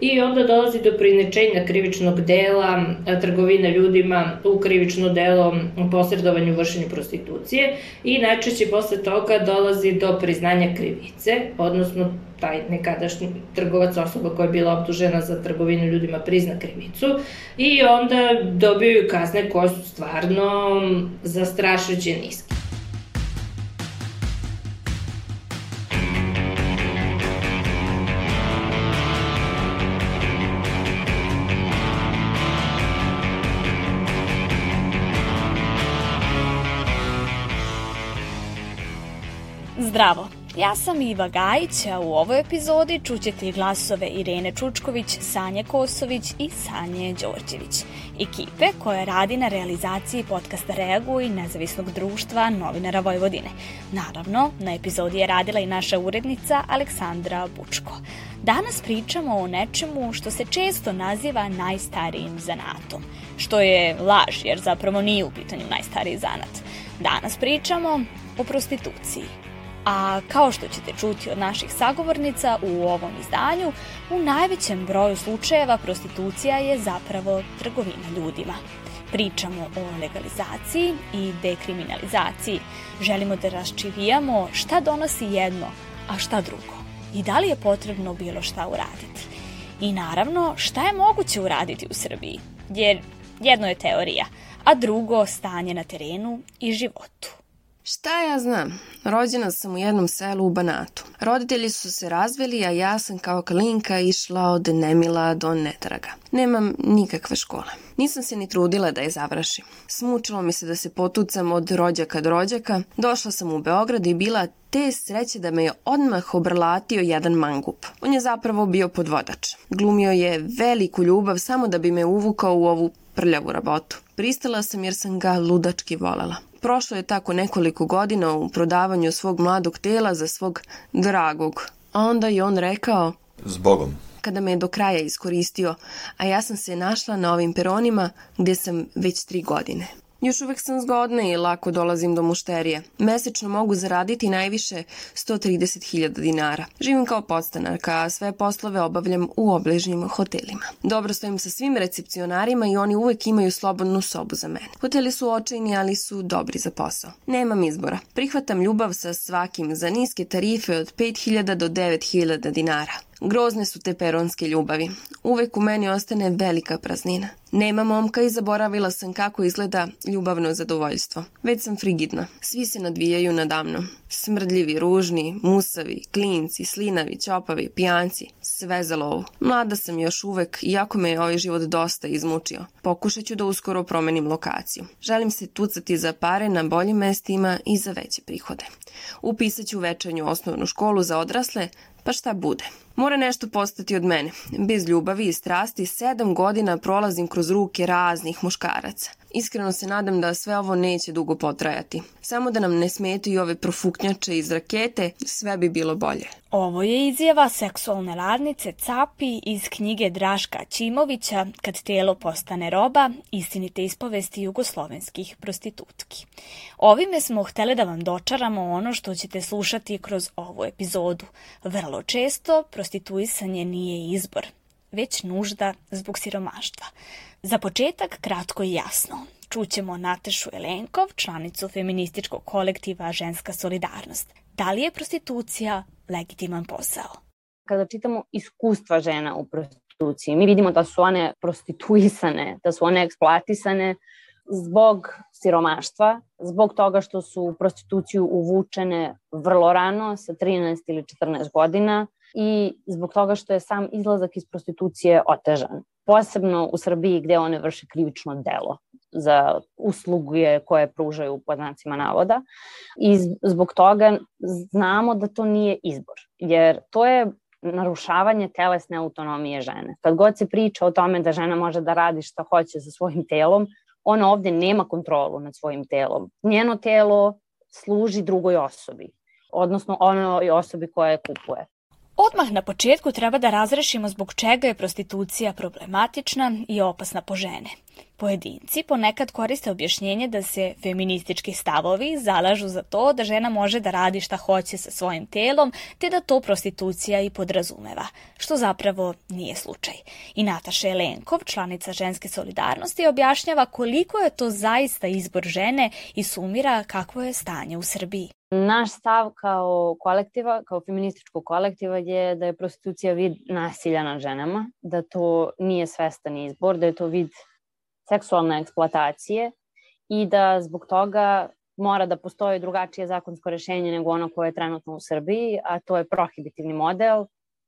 i onda dolazi do prinečenja krivičnog dela trgovine ljudima u krivično delo posredovanju vršenju prostitucije i najčešće posle toga dolazi do priznanja krivice, odnosno taj nekadašnji trgovac osoba koja je bila optužena za trgovinu ljudima prizna krivicu i onda dobiju kazne koje su stvarno zastrašujuće niske. Zdravo! Ja sam Iva Gajić, a u ovoj epizodi čućete i glasove Irene Čučković, Sanje Kosović i Sanje Đorđević, ekipe koja radi na realizaciji podcasta Reagu i nezavisnog društva novinara Vojvodine. Naravno, na epizodi je radila i naša urednica Aleksandra Bučko. Danas pričamo o nečemu što se često naziva najstarijim zanatom, što je laž jer zapravo nije u pitanju najstariji zanat. Danas pričamo o prostituciji. A kao što ćete čuti od naših sagovornica u ovom izdanju, u najvećem broju slučajeva prostitucija je zapravo trgovina ljudima. Pričamo o legalizaciji i dekriminalizaciji. Želimo da raščivijamo šta donosi jedno, a šta drugo. I da li je potrebno bilo šta uraditi. I naravno, šta je moguće uraditi u Srbiji? Jer jedno je teorija, a drugo stanje na terenu i životu. Šta ja znam? Rođena sam u jednom selu u Banatu. Roditelji su se razveli, a ja sam kao kalinka išla od nemila do netraga. Nemam nikakve škole. Nisam se ni trudila da je završim. Smučilo mi se da se potucam od rođaka do rođaka. Došla sam u Beograd i bila te sreće da me je odmah obrlatio jedan mangup. On je zapravo bio podvodač. Glumio je veliku ljubav samo da bi me uvukao u ovu prljavu rabotu. Pristala sam jer sam ga ludački volela. Prošlo je tako nekoliko godina u prodavanju svog mladog tela za svog dragog. A onda je on rekao... Zbogom. Kada me je do kraja iskoristio, a ja sam se našla na ovim peronima gde sam već tri godine. Još uvek sam zgodna i lako dolazim do mušterije. Mesečno mogu zaraditi najviše 130.000 dinara. Živim kao podstanarka, a sve poslove obavljam u obližnjim hotelima. Dobro stojim sa svim recepcionarima i oni uvek imaju slobodnu sobu za mene. Hoteli su očajni, ali su dobri za posao. Nemam izbora. Prihvatam ljubav sa svakim za niske tarife od 5.000 do 9.000 dinara. Grozne su te peronske ljubavi. Uvek u meni ostane velika praznina. Nema momka i zaboravila sam kako izgleda ljubavno zadovoljstvo. Već sam frigidna. Svi se nadvijaju nadamnom. Smrdljivi, ružni, musavi, klinci, slinavi, ćopavi, pijanci. Sve za lovu. Mlada sam još uvek, iako me je ovaj život dosta izmučio. Pokušat ću da uskoro promenim lokaciju. Želim se tucati za pare na boljim mestima i za veće prihode. Upisat ću večernju osnovnu školu za odrasle, pa šta bude. Mora nešto postati od mene. Bez ljubavi i strasti sedam godina prolazim kroz ruke raznih muškaraca. Iskreno se nadam da sve ovo neće dugo potrajati. Samo da nam ne smetaju ove profuknjače iz rakete, sve bi bilo bolje. Ovo je izjava seksualne radnice Capi iz knjige Draška Ćimovića Kad telo postane roba, istinite ispovesti jugoslovenskih prostitutki. Ovime smo hteli da vam dočaramo ono što ćete slušati kroz ovu epizodu. Vrlo često prostituisanje nije izbor, već nužda zbog siromaštva. Za početak kratko i jasno. Čućemo Natešu Elenkov, članicu feminističkog kolektiva Ženska solidarnost. Da li je prostitucija legitiman posao? Kada čitamo iskustva žena u prostituciji, mi vidimo da su one prostituisane, da su one eksploatisane zbog siromaštva, zbog toga što su u prostituciju uvučene vrlo rano, sa 13 ili 14 godina, i zbog toga što je sam izlazak iz prostitucije otežan. Posebno u Srbiji gde one vrše krivično delo za usluge koje pružaju pod znacima navoda i zbog toga znamo da to nije izbor, jer to je narušavanje telesne autonomije žene. Kad god se priča o tome da žena može da radi šta hoće sa svojim telom, ona ovde nema kontrolu nad svojim telom. Njeno telo služi drugoj osobi, odnosno onoj osobi koja je kupuje. Odmah na početku treba da razrešimo zbog čega je prostitucija problematična i opasna po žene. Pojedinci ponekad koriste objašnjenje da se feministički stavovi zalažu za to da žena može da radi šta hoće sa svojim telom, te da to prostitucija i podrazumeva, što zapravo nije slučaj. I Nataša Elenkov, članica ženske solidarnosti, objašnjava koliko je to zaista izbor žene i sumira kakvo je stanje u Srbiji. Naš stav kao kolektiva, kao feminističkog kolektiva je da je prostitucija vid nasilja nad ženama, da to nije svestan izbor, da je to vid seksualne eksploatacije i da zbog toga mora da postoji drugačije zakonsko rešenje nego ono koje je trenutno u Srbiji, a to je prohibitivni model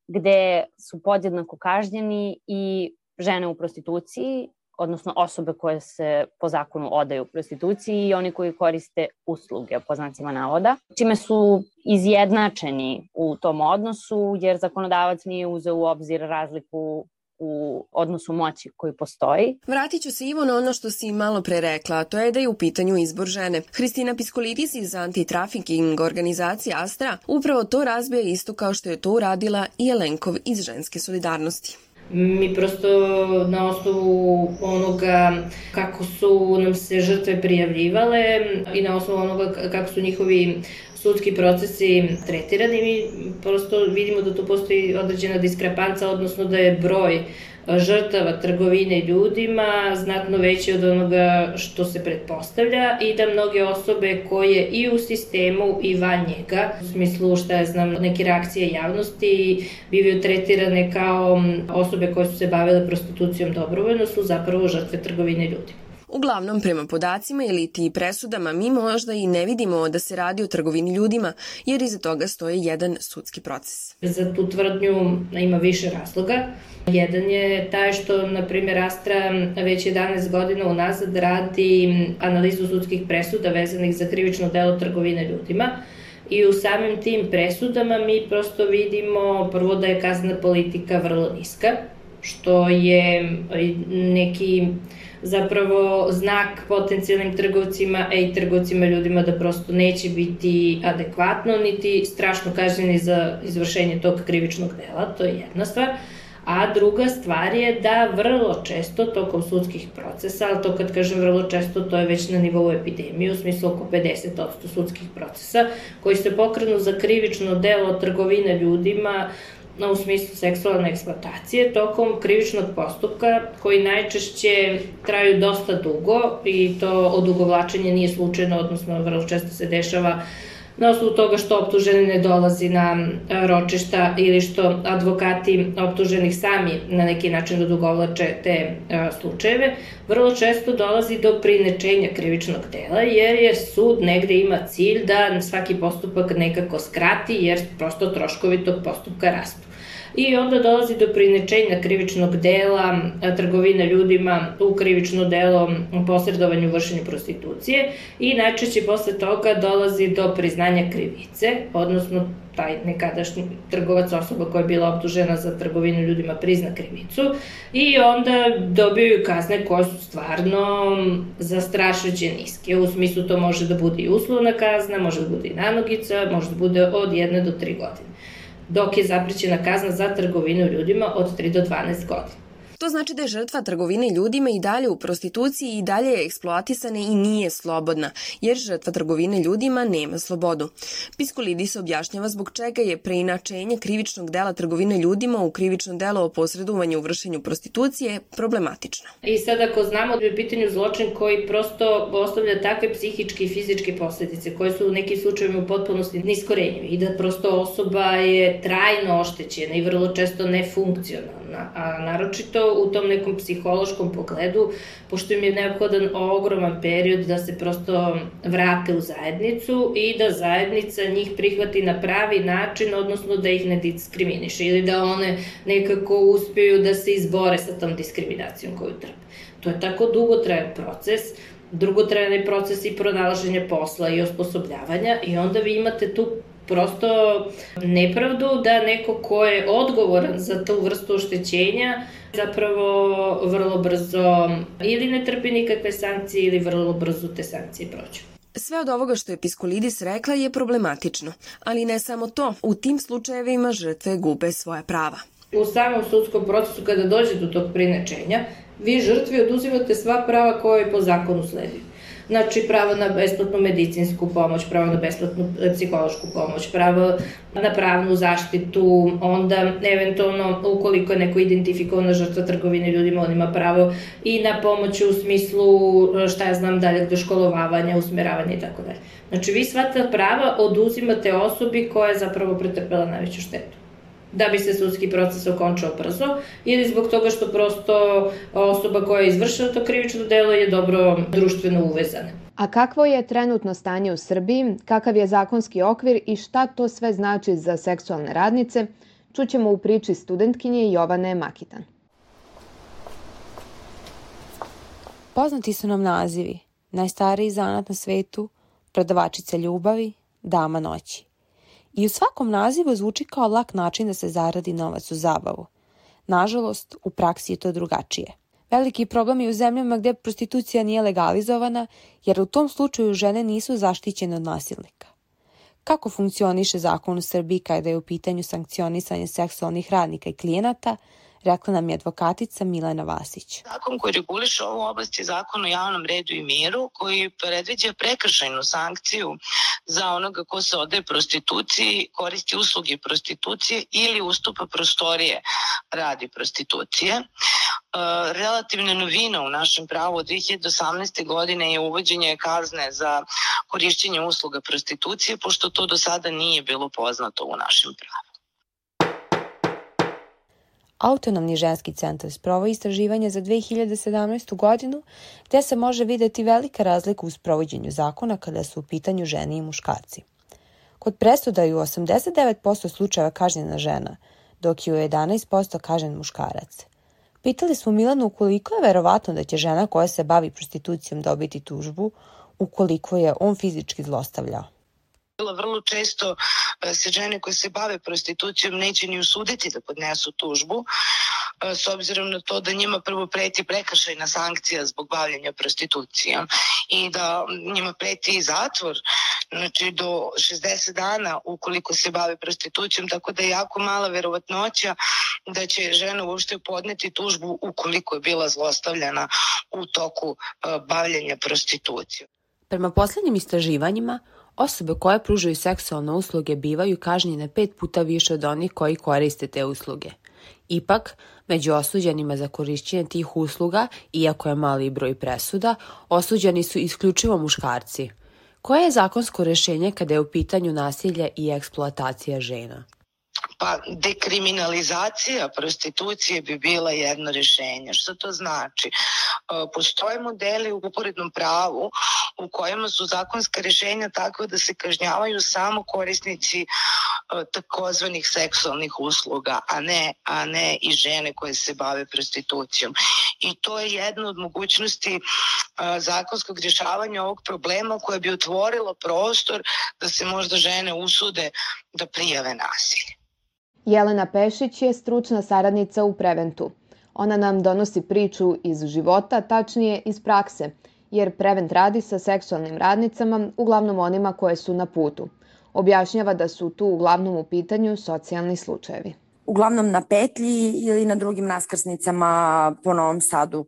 gde su podjednako kažnjeni i žene u prostituciji odnosno osobe koje se po zakonu odaju prostituciji i oni koji koriste usluge po znacima navoda, čime su izjednačeni u tom odnosu jer zakonodavac nije uzeo u obzir razliku u odnosu moći koji postoji. Vratit ću se Ivo na ono što si malo pre rekla, a to je da je u pitanju izbor žene. Hristina Piskolidis iz antitrafiking organizacije Astra upravo to razbija isto kao što je to uradila i Jelenkov iz ženske solidarnosti. Mi prosto na osnovu onoga kako su nam se žrtve prijavljivale i na osnovu onoga kako su njihovi sudski procesi tretirani, mi prosto vidimo da tu postoji određena diskrepanca, odnosno da je broj žrtava trgovine ljudima znatno veći od onoga što se pretpostavlja i da mnoge osobe koje i u sistemu i van njega, u smislu šta je znam, neke reakcije javnosti bivaju tretirane kao osobe koje su se bavile prostitucijom dobrovoljno su zapravo žrtve trgovine ljudima. Uglavnom, prema podacima ili ti presudama, mi možda i ne vidimo da se radi o trgovini ljudima, jer iza toga stoji jedan sudski proces. Za tu tvrdnju ima više razloga. Jedan je taj što, na primjer, Astra već 11 godina unazad radi analizu sudskih presuda vezanih za krivično delo trgovine ljudima i u samim tim presudama mi prosto vidimo prvo da je kazna politika vrlo niska, što je neki zapravo znak potencijalnim trgovcima, a i trgovcima ljudima da prosto neće biti adekvatno, niti strašno kažnjeni za izvršenje tog krivičnog dela, to je jedna stvar. A druga stvar je da vrlo često tokom sudskih procesa, ali to kad kažem vrlo često, to je već na nivou epidemije, u smislu oko 50% sudskih procesa, koji se pokrenu za krivično delo trgovine ljudima, u smislu seksualne eksploatacije tokom krivičnog postupka koji najčešće traju dosta dugo i to odugovlačenje nije slučajno, odnosno vrlo često se dešava na osnovu toga što optuženi ne dolazi na ročišta ili što advokati optuženih sami na neki način odugovlače te slučajeve, vrlo često dolazi do prinečenja krivičnog dela jer je sud negde ima cilj da svaki postupak nekako skrati jer prosto troškovi tog postupka rastu i onda dolazi do prinečenja krivičnog dela trgovine ljudima u krivično delo posredovanju vršenju prostitucije i najčešće posle toga dolazi do priznanja krivice, odnosno taj nekadašnji trgovac osoba koja je bila optužena za trgovinu ljudima prizna krivicu i onda dobiju kazne koje su stvarno zastrašujuće niske. U smislu to može da bude i uslovna kazna, može da bude i nanogica, može da bude od jedne do tri godine dok je zaprećena kazna za trgovinu ljudima od 3 do 12 godina. To znači da je žrtva trgovine ljudima i dalje u prostituciji i dalje je eksploatisana i nije slobodna, jer žrtva trgovine ljudima nema slobodu. Piskolidis objašnjava zbog čega je preinačenje krivičnog dela trgovine ljudima u krivično delo o posredovanju u vršenju prostitucije problematično. I sad ako znamo da je pitanju zločin koji prosto ostavlja takve psihičke i fizičke posledice koje su u nekim slučajevima u potpunosti niskorenjive i da prosto osoba je trajno oštećena i vrlo često nefunkcionalna, a naročito u tom nekom psihološkom pogledu, pošto im je neophodan ogroman period da se prosto vrate u zajednicu i da zajednica njih prihvati na pravi način, odnosno da ih ne diskriminiše ili da one nekako uspeju da se izbore sa tom diskriminacijom koju trpe. To je tako dugotrajan proces, dugotrajan proces i pronalaženja posla i osposobljavanja i onda vi imate tu prosto nepravdu da neko ko je odgovoran za tu vrstu oštećenja zapravo vrlo brzo ili ne trpi nikakve sankcije ili vrlo brzo te sankcije prođu. Sve od ovoga što je Piskolidis rekla je problematično, ali ne samo to, u tim slučajevima žrtve gube svoja prava. U samom sudskom procesu kada dođe do tog prinečenja, vi žrtvi oduzimate sva prava koje po zakonu sledi. Znači, pravo na besplatnu medicinsku pomoć, pravo na besplatnu e, psihološku pomoć, pravo na pravnu zaštitu, onda eventualno ukoliko je neko identifikovana žrtva trgovine ljudima, on ima pravo i na pomoć u smislu, e, šta ja znam, dalje do školovavanja, usmeravanja i tako dalje. Znači, vi sva ta prava oduzimate osobi koja je zapravo pretrpela najveću štetu da bi se sudski proces okončao brzo ili zbog toga što prosto osoba koja je izvršila to krivično delo je dobro društveno uvezana. A kakvo je trenutno stanje u Srbiji, kakav je zakonski okvir i šta to sve znači za seksualne radnice, čućemo u priči studentkinje Jovane Makitan. Poznati su nam nazivi, najstariji zanat na svetu, prodavačica ljubavi, dama noći i u svakom nazivu zvuči kao lak način da se zaradi novac u zabavu. Nažalost, u praksi je to drugačije. Veliki problem je u zemljama gde prostitucija nije legalizovana, jer u tom slučaju žene nisu zaštićene od nasilnika. Kako funkcioniše zakon u Srbiji kada je u pitanju sankcionisanje seksualnih radnika i klijenata, rekla nam je advokatica Milena Vasić. Zakon koji reguliše ovu oblast je zakon o javnom redu i miru koji predviđa prekršajnu sankciju za onoga ko se ode prostituciji, koristi usluge prostitucije ili ustupa prostorije radi prostitucije. E, relativna novina u našem pravu od 2018. godine je uvođenje kazne za korišćenje usluga prostitucije, pošto to do sada nije bilo poznato u našem pravu. Autonomni ženski centar sprovo istraživanje za 2017. godinu gde se može videti velika razlika u sprovođenju zakona kada su u pitanju žene i muškarci. Kod presuda je u 89% slučajeva kažnjena žena, dok je u 11% kažnjen muškarac. Pitali smo Milanu koliko je verovatno da će žena koja se bavi prostitucijom dobiti tužbu ukoliko je on fizički zlostavljao vrlo često e, se žene koje se bave prostitucijom neće ni usuditi da podnesu tužbu e, s obzirom na to da njima prvo preti prekršajna sankcija zbog bavljanja prostitucijom i da njima preti i zatvor znači do 60 dana ukoliko se bave prostitucijom tako da je jako mala verovatnoća da će žena uopšte podneti tužbu ukoliko je bila zlostavljana u toku e, bavljanja prostitucijom. Prema poslednjim istraživanjima, Osobe koje pružaju seksualne usluge bivaju kažnjene pet puta više od onih koji koriste te usluge. Ipak, među osuđenima za korišćenje tih usluga, iako je mali broj presuda, osuđeni su isključivo muškarci. Koje je zakonsko rešenje kada je u pitanju nasilje i eksploatacija žena? Pa dekriminalizacija prostitucije bi bila jedno rešenje. Šta to znači? E, postoje modeli u uporednom pravu u kojima su zakonska rešenja takva da se kažnjavaju samo korisnici e, takozvanih seksualnih usluga, a ne, a ne i žene koje se bave prostitucijom. I to je jedna od mogućnosti e, zakonskog rješavanja ovog problema koja bi otvorila prostor da se možda žene usude da prijave nasilje. Jelena Pešić je stručna saradnica u Preventu. Ona nam donosi priču iz života, tačnije iz prakse, jer Prevent radi sa seksualnim radnicama, uglavnom onima koje su na putu. Objašnjava da su tu uglavnom u pitanju socijalni slučajevi. Uglavnom na petlji ili na drugim naskrsnicama po Novom Sadu.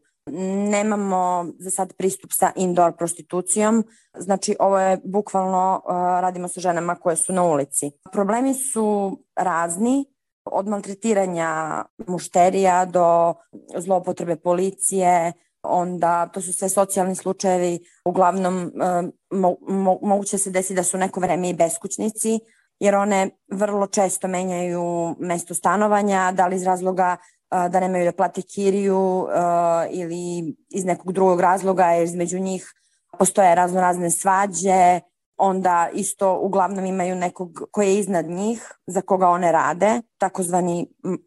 Nemamo za sad pristup sa indoor prostitucijom, znači ovo je bukvalno uh, radimo sa ženama koje su na ulici. Problemi su razni, od maltretiranja mušterija do zloupotrebe policije, onda to su sve socijalni slučajevi, uglavnom uh, mo, mo, moguće se desi da su neko vreme i beskućnici, jer one vrlo često menjaju mesto stanovanja, da li iz razloga da nemaju da plate kiriju ili iz nekog drugog razloga jer između njih postoje razno razne svađe, onda isto uglavnom imaju nekog koji je iznad njih, za koga one rade, takozvani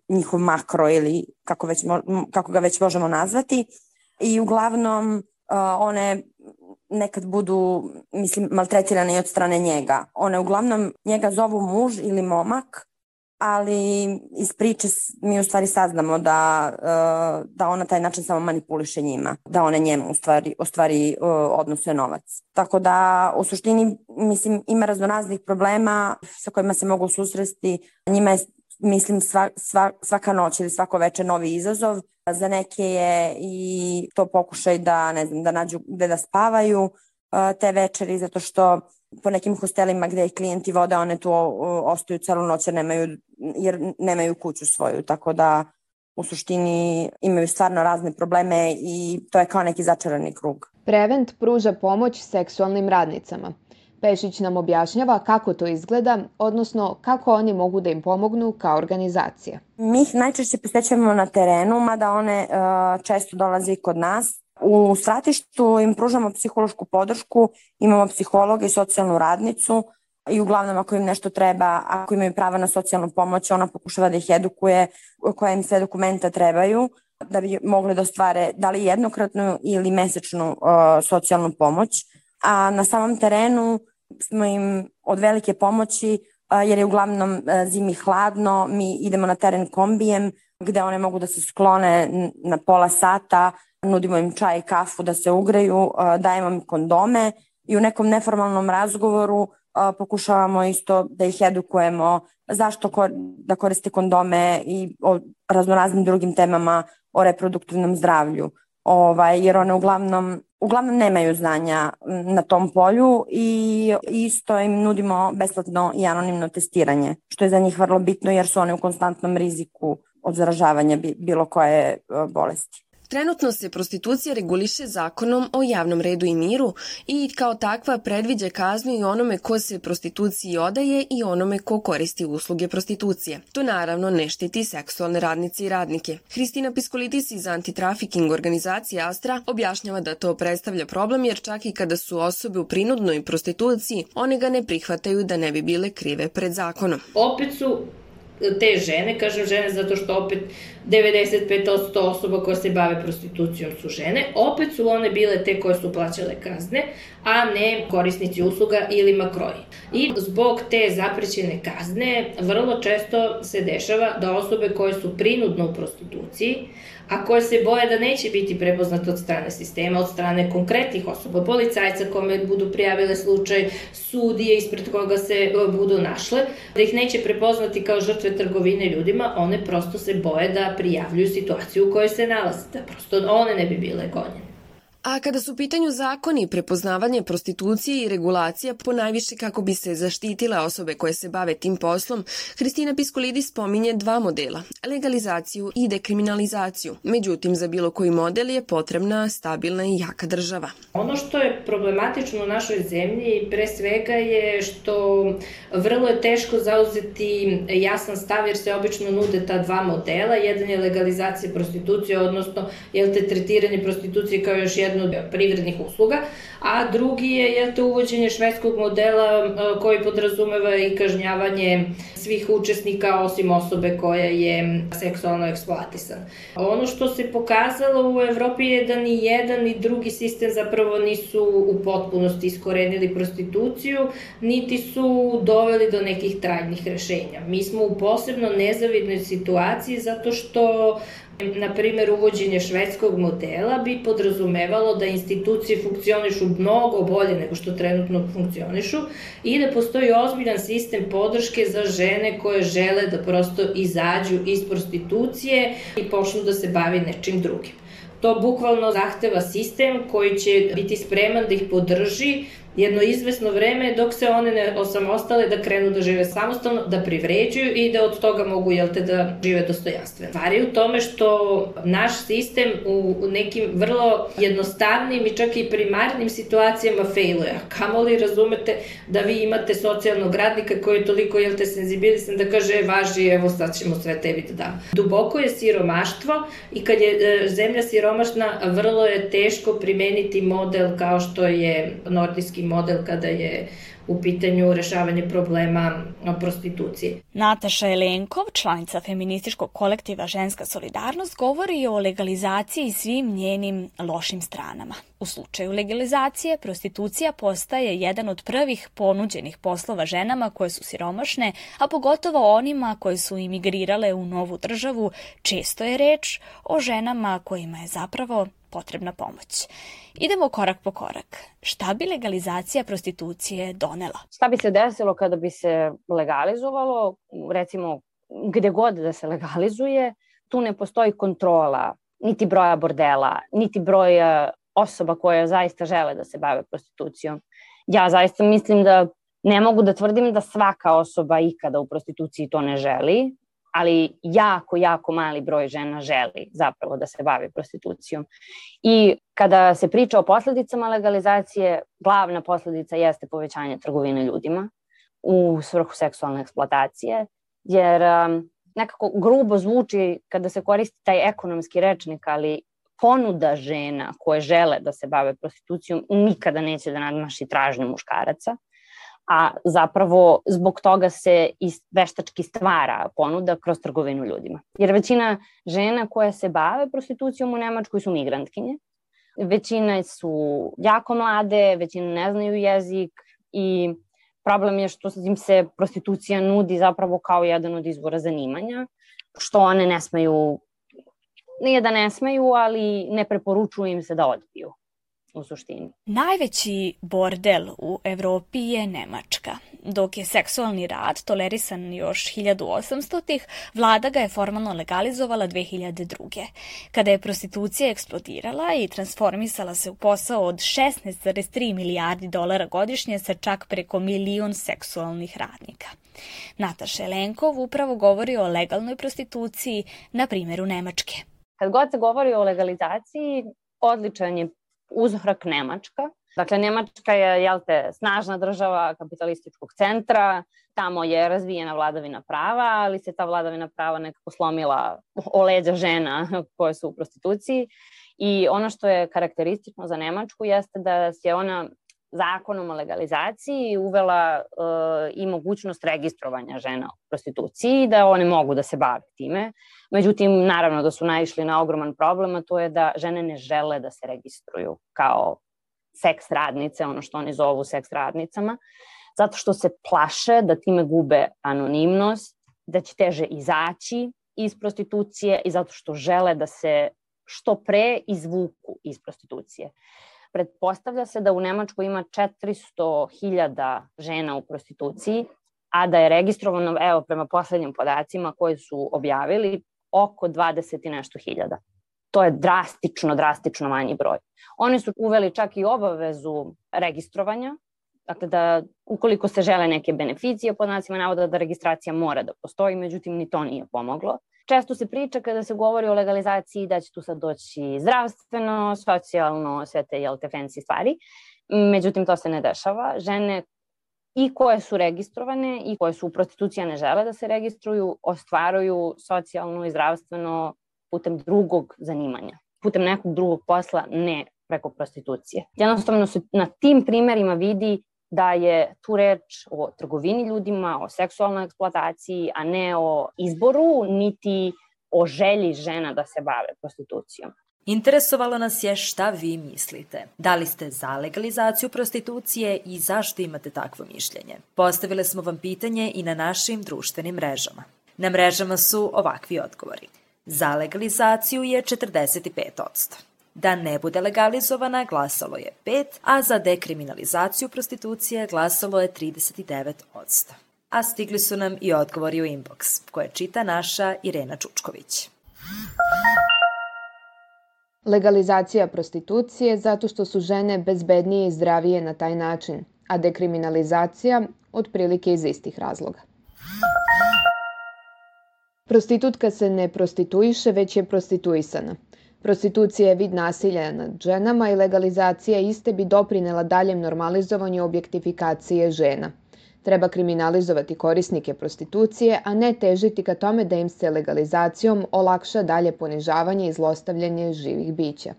njihov makro ili kako, već, kako ga već možemo nazvati. I uglavnom one nekad budu, mislim, maltretirane i od strane njega. One uglavnom njega zovu muž ili momak ali iz priče mi u stvari saznamo da, e, da ona taj način samo manipuliše njima, da one njemu u stvari, u stvari e, odnose novac. Tako da u suštini mislim ima raznoraznih problema sa kojima se mogu susresti. Njima je mislim sva, sva, svaka noć ili svako veče novi izazov. Za neke je i to pokušaj da ne znam da nađu gde da spavaju e, te večeri zato što po nekim hostelima gde ih klijenti vode, one tu ostaju celu noć jer nemaju, jer nemaju kuću svoju, tako da u suštini imaju stvarno razne probleme i to je kao neki začarani krug. Prevent pruža pomoć seksualnim radnicama. Pešić nam objašnjava kako to izgleda, odnosno kako oni mogu da im pomognu kao organizacija. Mi ih najčešće posećamo na terenu, mada one uh, često dolaze i kod nas U stratištu im pružamo psihološku podršku, imamo psihologa i socijalnu radnicu i uglavnom ako im nešto treba, ako imaju prava na socijalnu pomoć, ona pokušava da ih edukuje koja im sve dokumenta trebaju da bi mogli da ostvare da li jednokratnu ili mesečnu uh, socijalnu pomoć. A na samom terenu smo im od velike pomoći jer je uglavnom zimi hladno, mi idemo na teren kombijem gde one mogu da se sklone na pola sata, nudimo im čaj i kafu da se ugreju, dajemo im kondome i u nekom neformalnom razgovoru pokušavamo isto da ih edukujemo zašto da koriste kondome i o raznoraznim drugim temama o reproduktivnom zdravlju. Ovaj, jer one uglavnom, uglavnom nemaju znanja na tom polju i isto im nudimo besplatno i anonimno testiranje, što je za njih vrlo bitno jer su one u konstantnom riziku od zaražavanja bilo koje bolesti. Trenutno se prostitucija reguliše zakonom o javnom redu i miru i kao takva predviđa kaznu i onome ko se prostituciji odaje i onome ko koristi usluge prostitucije. To naravno ne štiti seksualne radnice i radnike. Hristina Piskolidis iz antitrafiking organizacije Astra objašnjava da to predstavlja problem jer čak i kada su osobe u prinudnoj prostituciji, one ga ne prihvataju da ne bi bile krive pred zakonom. Opet su te žene, kažem žene zato što opet 95% osoba koje se bave prostitucijom su žene, opet su one bile te koje su plaćale kazne, a ne korisnici usluga ili makroji. I zbog te zaprećene kazne vrlo često se dešava da osobe koje su prinudno u prostituciji, a koje se boje da neće biti prepoznate od strane sistema, od strane konkretnih osoba, policajca kome budu prijavile slučaj, sudije ispred koga se e, budu našle, da ih neće prepoznati kao žrtve trgovine ljudima, one prosto se boje da prijavljuju situaciju u kojoj se nalaze, da prosto one ne bi bile gonjene. A kada su u pitanju zakoni, prepoznavanje prostitucije i regulacija po najviše kako bi se zaštitile osobe koje se bave tim poslom, Hristina Piskolidis spominje dva modela, legalizaciju i dekriminalizaciju. Međutim, za bilo koji model je potrebna stabilna i jaka država. Ono što je problematično u našoj zemlji pre svega je što vrlo je teško zauzeti jasan stav jer se obično nude ta dva modela. Jedan je legalizacija prostitucije, odnosno jel te tretiranje prostitucije kao još jedna od privrednih usluga, a drugi je jel te, uvođenje švedskog modela koji podrazumeva i kažnjavanje svih učesnika osim osobe koja je seksualno eksploatisan. Ono što se pokazalo u Evropi je da ni jedan ni drugi sistem zapravo nisu u potpunosti iskorenili prostituciju, niti su doveli do nekih trajnih rešenja. Mi smo u posebno nezavidnoj situaciji zato što Na primer, uvođenje švedskog modela bi podrazumevalo da institucije funkcionišu mnogo bolje nego što trenutno funkcionišu i da postoji ozbiljan sistem podrške za žene koje žele da prosto izađu iz prostitucije i počnu da se bavi nečim drugim. To bukvalno zahteva sistem koji će biti spreman da ih podrži jedno izvesno vreme dok se one ne osamostale da krenu da žive samostalno, da privređuju i da od toga mogu, jel te, da žive dostojanstveno. Stvar je u tome što naš sistem u nekim vrlo jednostavnim i čak i primarnim situacijama failuje. Kamo li razumete da vi imate socijalnog radnika koji je toliko, jel te, senzibilisan da kaže, e, važi, evo sad ćemo sve tebi da dam. Duboko je siromaštvo i kad je e, zemlja siromašna, vrlo je teško primeniti model kao što je nordijski model kada je u pitanju rešavanje problema prostitucije. Nataša Elenkov, članica feminističkog kolektiva Ženska solidarnost, govori o legalizaciji svim njenim lošim stranama. U slučaju legalizacije, prostitucija postaje jedan od prvih ponuđenih poslova ženama koje su siromašne, a pogotovo onima koje su imigrirale u novu državu. Često je reč o ženama kojima je zapravo potrebna pomoć. Idemo korak po korak. Šta bi legalizacija prostitucije donela? Šta bi se desilo kada bi se legalizovalo, recimo gde god da se legalizuje, tu ne postoji kontrola niti broja bordela, niti broja osoba koje zaista žele da se bave prostitucijom. Ja zaista mislim da ne mogu da tvrdim da svaka osoba ikada u prostituciji to ne želi, ali jako, jako mali broj žena želi zapravo da se bavi prostitucijom. I kada se priča o posledicama legalizacije, glavna posledica jeste povećanje trgovine ljudima u svrhu seksualne eksploatacije, jer um, nekako grubo zvuči kada se koristi taj ekonomski rečnik, ali ponuda žena koje žele da se bave prostitucijom nikada neće da nadmaši tražnju muškaraca a zapravo zbog toga se i veštački stvara ponuda kroz trgovinu ljudima. Jer većina žena koje se bave prostitucijom u Nemačkoj su migrantkinje, većina su jako mlade, većina ne znaju jezik i problem je što im se prostitucija nudi zapravo kao jedan od izvora zanimanja, što one ne smeju, nije da ne smeju, ali ne preporučuju im se da odbiju u suštini. Najveći bordel u Evropi je Nemačka. Dok je seksualni rad tolerisan još 1800-ih, vlada ga je formalno legalizovala 2002. Kada je prostitucija eksplodirala i transformisala se u posao od 16,3 milijardi dolara godišnje sa čak preko milion seksualnih radnika. Nataša Elenkov upravo govori o legalnoj prostituciji na primjeru Nemačke. Kad god se govori o legalizaciji, odličan je uzhrak Nemačka. Dakle, Nemačka je, jel te, snažna država kapitalističkog centra, tamo je razvijena vladavina prava, ali se ta vladavina prava nekako slomila o leđa žena koje su u prostituciji. I ono što je karakteristično za Nemačku jeste da je ona zakonom o legalizaciji uvela uh, i mogućnost registrovanja žena u prostituciji, da one mogu da se bave time. Međutim, naravno da su naišli na ogroman problem, a to je da žene ne žele da se registruju kao seks radnice, ono što oni zovu seks radnicama, zato što se plaše da time gube anonimnost, da će teže izaći iz prostitucije i zato što žele da se što pre izvuku iz prostitucije. Pretpostavlja se da u Nemačkoj ima 400.000 žena u prostituciji, a da je registrovano, evo, prema poslednjim podacima koje su objavili, oko 20 i nešto hiljada. To je drastično, drastično manji broj. Oni su uveli čak i obavezu registrovanja, dakle da ukoliko se žele neke beneficije, pod nacima navoda da registracija mora da postoji, međutim ni to nije pomoglo. Često se priča kada se govori o legalizaciji da će tu sad doći zdravstveno, socijalno, sve te, jel te, fancy stvari. Međutim, to se ne dešava. Žene i koje su registrovane i koje su u prostitucija ne žele da se registruju, ostvaruju socijalno i zdravstveno putem drugog zanimanja, putem nekog drugog posla, ne preko prostitucije. Jednostavno se na tim primerima vidi da je tu reč o trgovini ljudima, o seksualnoj eksploataciji, a ne o izboru, niti o želji žena da se bave prostitucijom. Interesovalo nas je šta vi mislite. Da li ste za legalizaciju prostitucije i zašto imate takvo mišljenje? Postavile smo vam pitanje i na našim društvenim mrežama. Na mrežama su ovakvi odgovori. Za legalizaciju je 45% da ne bude legalizovana glasalo je 5, a za dekriminalizaciju prostitucije glasalo je 39%. A stigli su nam i odgovori u inbox, koje čita naša Irena Čučković. Legalizacija prostitucije zato što su žene bezbednije i zdravije na taj način, a dekriminalizacija otprilike iz istih razloga. Prostitutka se ne prostituiše, već je prostituisana – Prostitucija je vid nasilja nad ženama i legalizacija iste bi doprinela daljem normalizovanju objektifikacije žena. Treba kriminalizovati korisnike prostitucije, a ne težiti ka tome da im se legalizacijom olakša dalje ponižavanje i zlostavljanje živih bića.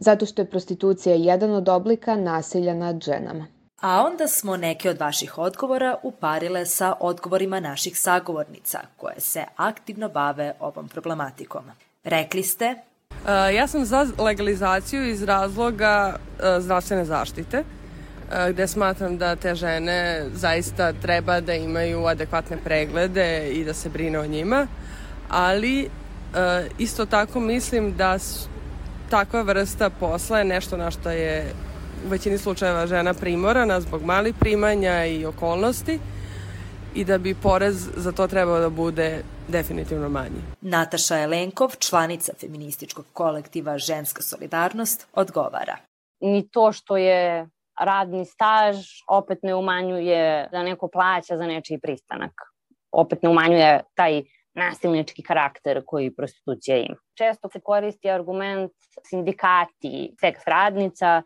zato što je prostitucija jedan od oblika nasilja nad ženama. A onda smo neke od vaših odgovora uparile sa odgovorima naših sagovornica, koje se aktivno bave ovom problematikom. Rekli ste... Uh, ja sam za legalizaciju iz razloga uh, zdravstvene zaštite, uh, gde smatram da te žene zaista treba da imaju adekvatne preglede i da se brine o njima, ali isto tako mislim da takva vrsta posla je nešto na što je u većini slučajeva žena primorana zbog malih primanja i okolnosti i da bi porez za to trebao da bude definitivno manji. Nataša Jelenkov, članica feminističkog kolektiva Ženska solidarnost, odgovara. Ni to što je radni staž opet ne umanjuje da neko plaća za nečiji pristanak. Opet ne umanjuje taj nasilnički karakter koji prostitucija ima. Često se koristi argument sindikati, seks radnica,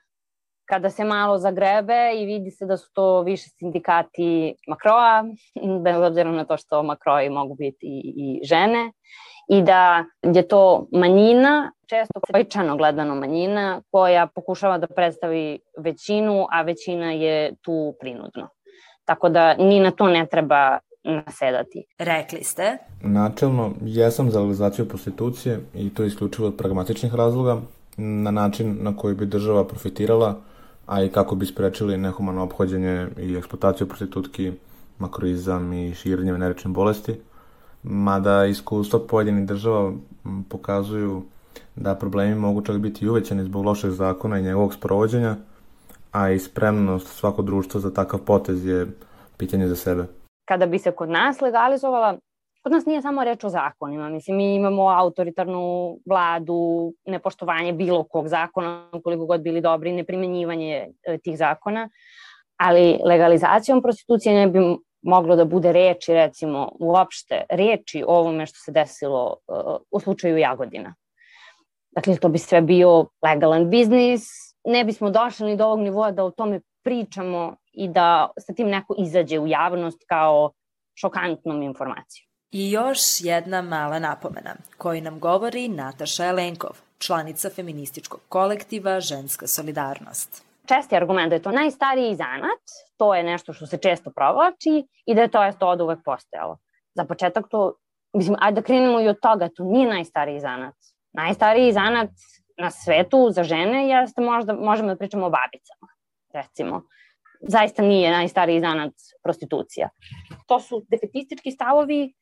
kada se malo zagrebe i vidi se da su to više sindikati Makroa, bez obzira na to što Makroji mogu biti i, i žene, i da je to manjina, često pojčano gledano manjina, koja pokušava da predstavi većinu, a većina je tu prinudno. Tako da ni na to ne treba nasedati. Rekli ste? Načelno, jesam za legalizaciju prostitucije i to isključivo od pragmatičnih razloga, na način na koji bi država profitirala, a i kako bi sprečili nehumano obhođenje i eksploataciju prostitutki, makroizam i širenje venerične bolesti. Mada iskustva pojedinih država pokazuju da problemi mogu čak biti uvećani zbog lošeg zakona i njegovog sprovođenja, a i spremnost svako društvo za takav potez je pitanje za sebe kada bi se kod nas legalizovala, kod nas nije samo reč o zakonima, mislim, mi imamo autoritarnu vladu, nepoštovanje bilo kog zakona, koliko god bili dobri, neprimenjivanje e, tih zakona, ali legalizacijom prostitucije ne bi moglo da bude reči, recimo, uopšte reči o ovome što se desilo uh, u slučaju Jagodina. Dakle, to bi sve bio legalan biznis, ne bismo došli ni do ovog nivoa da o tome pričamo i da sa tim neko izađe u javnost kao šokantnom informacijom. I još jedna mala napomena koju nam govori Nataša Jelenkov, članica feminističkog kolektiva Ženska solidarnost. Česti argument da je to najstariji zanat, to je nešto što se često provlači i da je to, je to od uvek postojalo. Za početak to, mislim, ajde da krenemo i od toga, to nije najstariji zanat. Najstariji zanat na svetu za žene jeste možda, možemo da pričamo o babicama, recimo zaista nije najstariji zanat prostitucija. To su defetistički stavovi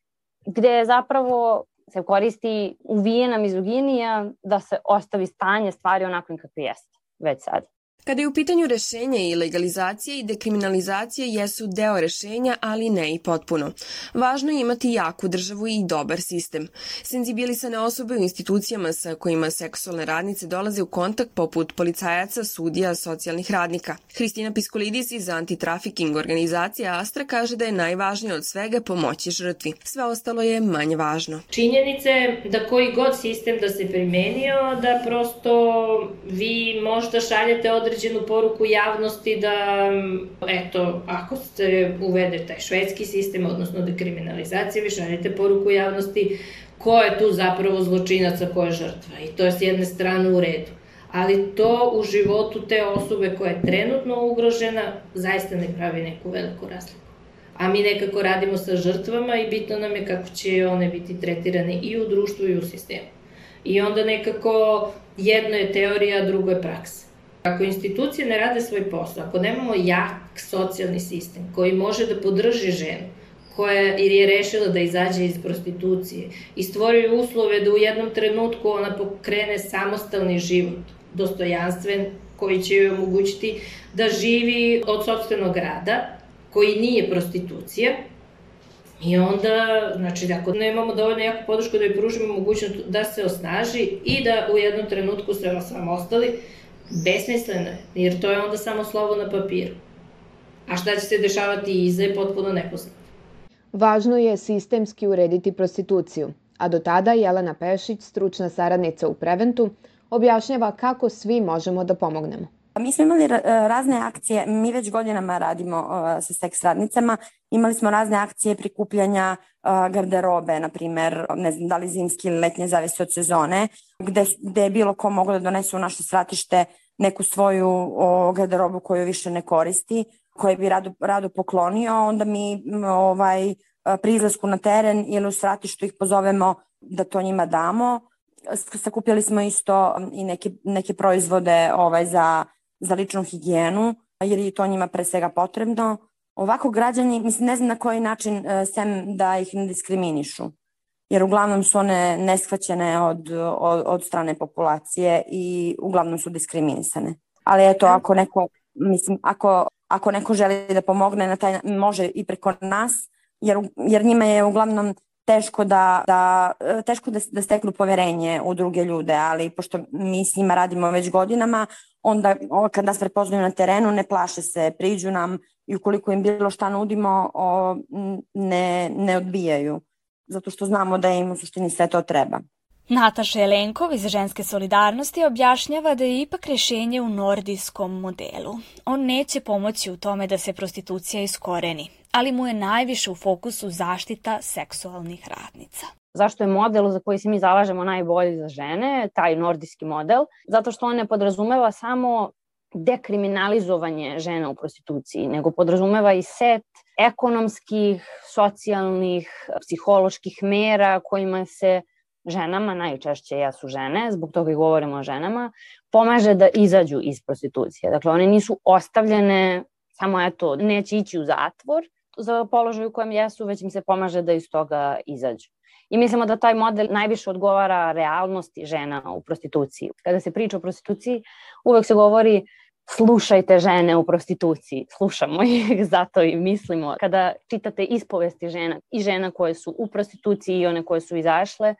gde zapravo se koristi uvijena mizoginija da se ostavi stanje stvari onako kakve jeste već sad. Kada je u pitanju rešenja i legalizacije i dekriminalizacije jesu deo rešenja, ali ne i potpuno. Važno je imati jaku državu i dobar sistem. Senzibilisane osobe u institucijama sa kojima seksualne radnice dolaze u kontakt poput policajaca, sudija, socijalnih radnika. Hristina Piskolidis iz antitrafiking organizacije Astra kaže da je najvažnije od svega pomoći žrtvi. Sve ostalo je manje važno. Činjenice da koji god sistem da se primenio, da prosto vi možda šaljete od određenu poruku javnosti da, eto, ako se uvede taj švedski sistem, odnosno dekriminalizacija, vi šaljete poruku javnosti ko je tu zapravo zločinac, a ko je žrtva. I to je s jedne strane u redu. Ali to u životu te osobe koja je trenutno ugrožena zaista ne pravi neku veliku razliku. A mi nekako radimo sa žrtvama i bitno nam je kako će one biti tretirane i u društvu i u sistemu. I onda nekako jedno je teorija, drugo je praksa. Ako institucije ne rade svoj posao, ako nemamo jak socijalni sistem koji može da podrži ženu, koja je rešila da izađe iz prostitucije i stvori uslove da u jednom trenutku ona pokrene samostalni život, dostojanstven, koji će joj omogućiti da živi od sobstvenog rada, koji nije prostitucija, I onda, znači, ako nemamo dovoljno jaku podršku da joj pružimo mogućnost da se osnaži i da u jednom trenutku se ostali, besmisleno je, jer to je onda samo slovo na papiru. A šta će se dešavati iza je potpuno nepoznato. Važno je sistemski urediti prostituciju, a do tada Jelena Pešić, stručna saradnica u Preventu, objašnjava kako svi možemo da pomognemo. Mi smo imali razne akcije, mi već godinama radimo sa seks radnicama, imali smo razne akcije prikupljanja garderobe, na primer, ne znam da li zimski ili letnje, zavisi od sezone, gde, gde je bilo ko moglo da donese u naše stratište neku svoju o, garderobu koju više ne koristi, koje bi rado, rado poklonio, onda mi ovaj, pri izlasku na teren ili u stratištu ih pozovemo da to njima damo. Sakupljali smo isto i neke, neke proizvode ovaj, za, za ličnu higijenu, jer je to njima pre svega potrebno. Ovako građani, mislim, ne znam na koji način, sem da ih ne diskriminišu jer uglavnom su one neshvaćene od, od, od strane populacije i uglavnom su diskriminisane. Ali eto, ako neko, mislim, ako, ako neko želi da pomogne, na taj, može i preko nas, jer, jer njima je uglavnom teško da, da, teško da, da steknu poverenje u druge ljude, ali pošto mi s njima radimo već godinama, onda kad nas prepoznaju na terenu ne plaše se, priđu nam i ukoliko im bilo šta nudimo, o, ne, ne odbijaju zato što znamo da im u suštini sve to treba. Nataša Jelenkov iz Ženske solidarnosti objašnjava da je ipak rešenje u nordijskom modelu. On neće pomoći u tome da se prostitucija iskoreni, ali mu je najviše u fokusu zaštita seksualnih radnica. Zašto je model za koji se mi zalažemo najbolji za žene, taj nordijski model? Zato što on ne podrazumeva samo dekriminalizovanje žena u prostituciji, nego podrazumeva i set ekonomskih, socijalnih, psiholoških mera kojima se ženama, najčešće jesu žene, zbog toga i govorimo o ženama, pomaže da izađu iz prostitucije. Dakle, one nisu ostavljene samo eto, neće ići u zatvor za položaj u kojem jesu, već im se pomaže da iz toga izađu. I mislimo da taj model najviše odgovara realnosti žena u prostituciji. Kada se priča o prostituciji, uvek se govori slušajte žene u prostituciji. Slušamo ih, zato i mislimo. Kada čitate ispovesti žena i žena koje su u prostituciji i one koje su izašle,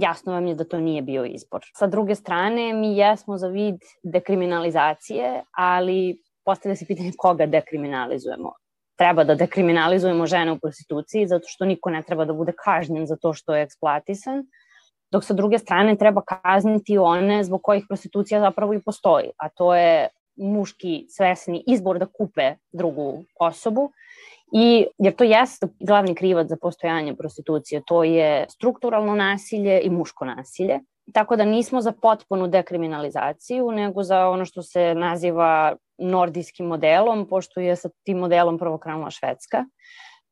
jasno vam je da to nije bio izbor. Sa druge strane, mi jesmo za vid dekriminalizacije, ali postavlja se pitanje koga dekriminalizujemo. Treba da dekriminalizujemo žene u prostituciji zato što niko ne treba da bude kažnjen za to što je eksploatisan, dok sa druge strane treba kazniti one zbog kojih prostitucija zapravo i postoji, a to je muški svesni izbor da kupe drugu osobu I, jer to jeste glavni krivac za postojanje prostitucije, to je strukturalno nasilje i muško nasilje. Tako da nismo za potpunu dekriminalizaciju, nego za ono što se naziva nordijskim modelom, pošto je sa tim modelom prvo krenula Švedska.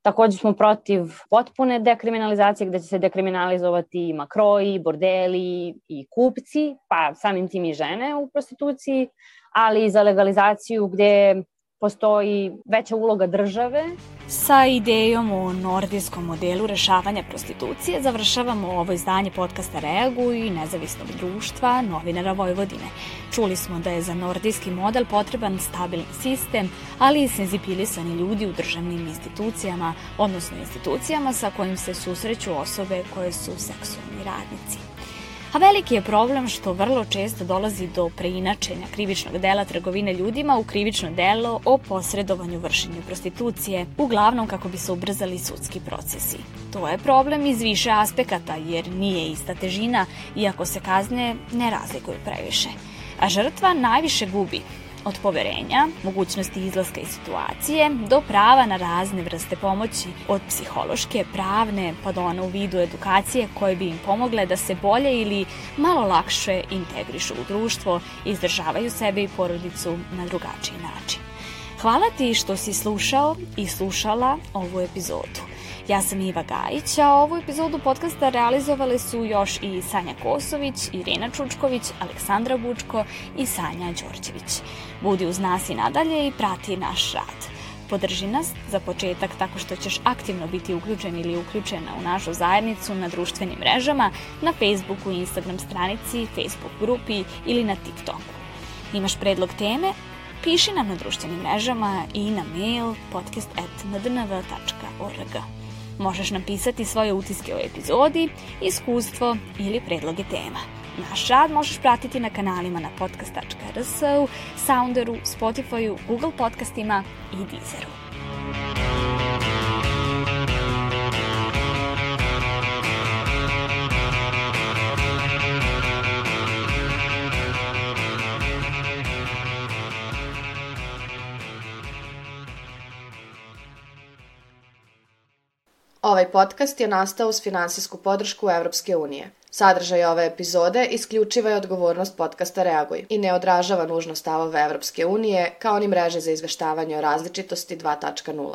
Takođe smo protiv potpune dekriminalizacije gde će se dekriminalizovati makroji, bordeli i kupci, pa samim tim i žene u prostituciji, ali i za legalizaciju gde postoji veća uloga države. Sa idejom o nordijskom modelu rešavanja prostitucije završavamo ovo izdanje podcasta Reagu i nezavisnog društva novinara Vojvodine. Čuli smo da je za nordijski model potreban stabilni sistem, ali i senzibilisani ljudi u državnim institucijama, odnosno institucijama sa kojim se susreću osobe koje su seksualni radnici. A veliki je problem što vrlo često dolazi do preinačenja krivičnog dela trgovine ljudima u krivično delo o posredovanju vršenju prostitucije, uglavnom kako bi se ubrzali sudski procesi. To je problem iz više aspekata jer nije ista težina, iako se kazne ne razlikuju previše. A žrtva najviše gubi, od poverenja, mogućnosti izlaska iz situacije, do prava na razne vrste pomoći, od psihološke, pravne, pa do ona u vidu edukacije koje bi im pomogle da se bolje ili malo lakše integrišu u društvo i izdržavaju sebe i porodicu na drugačiji način. Hvala ti što si slušao i slušala ovu epizodu. Ja sam Iva Gajić, a ovu epizodu podcasta realizovale su još i Sanja Kosović, Irena Čučković, Aleksandra Bučko i Sanja Đorđević. Budi uz nas i nadalje i prati naš rad. Podrži nas za početak tako što ćeš aktivno biti uključen ili uključena u našu zajednicu na društvenim mrežama, na Facebooku Instagram stranici, Facebook grupi ili na TikToku. Imaš predlog teme? Piši nam na društvenim mrežama i na mail podcast.ndnv.org. Možeš nam pisati svoje utiske o epizodi, iskustvo ili predloge tema. Naš rad možeš pratiti na kanalima na podcast.rs, Sounderu, Spotifyu, Google podcastima i Deezeru. Ovaj podcast je nastao uz finansijsku podršku Evropske unije. Sadržaj ove epizode isključiva je odgovornost podcasta Reaguj i ne odražava nužno stavove Evropske unije kao ni mreže za izveštavanje o različitosti 2.0.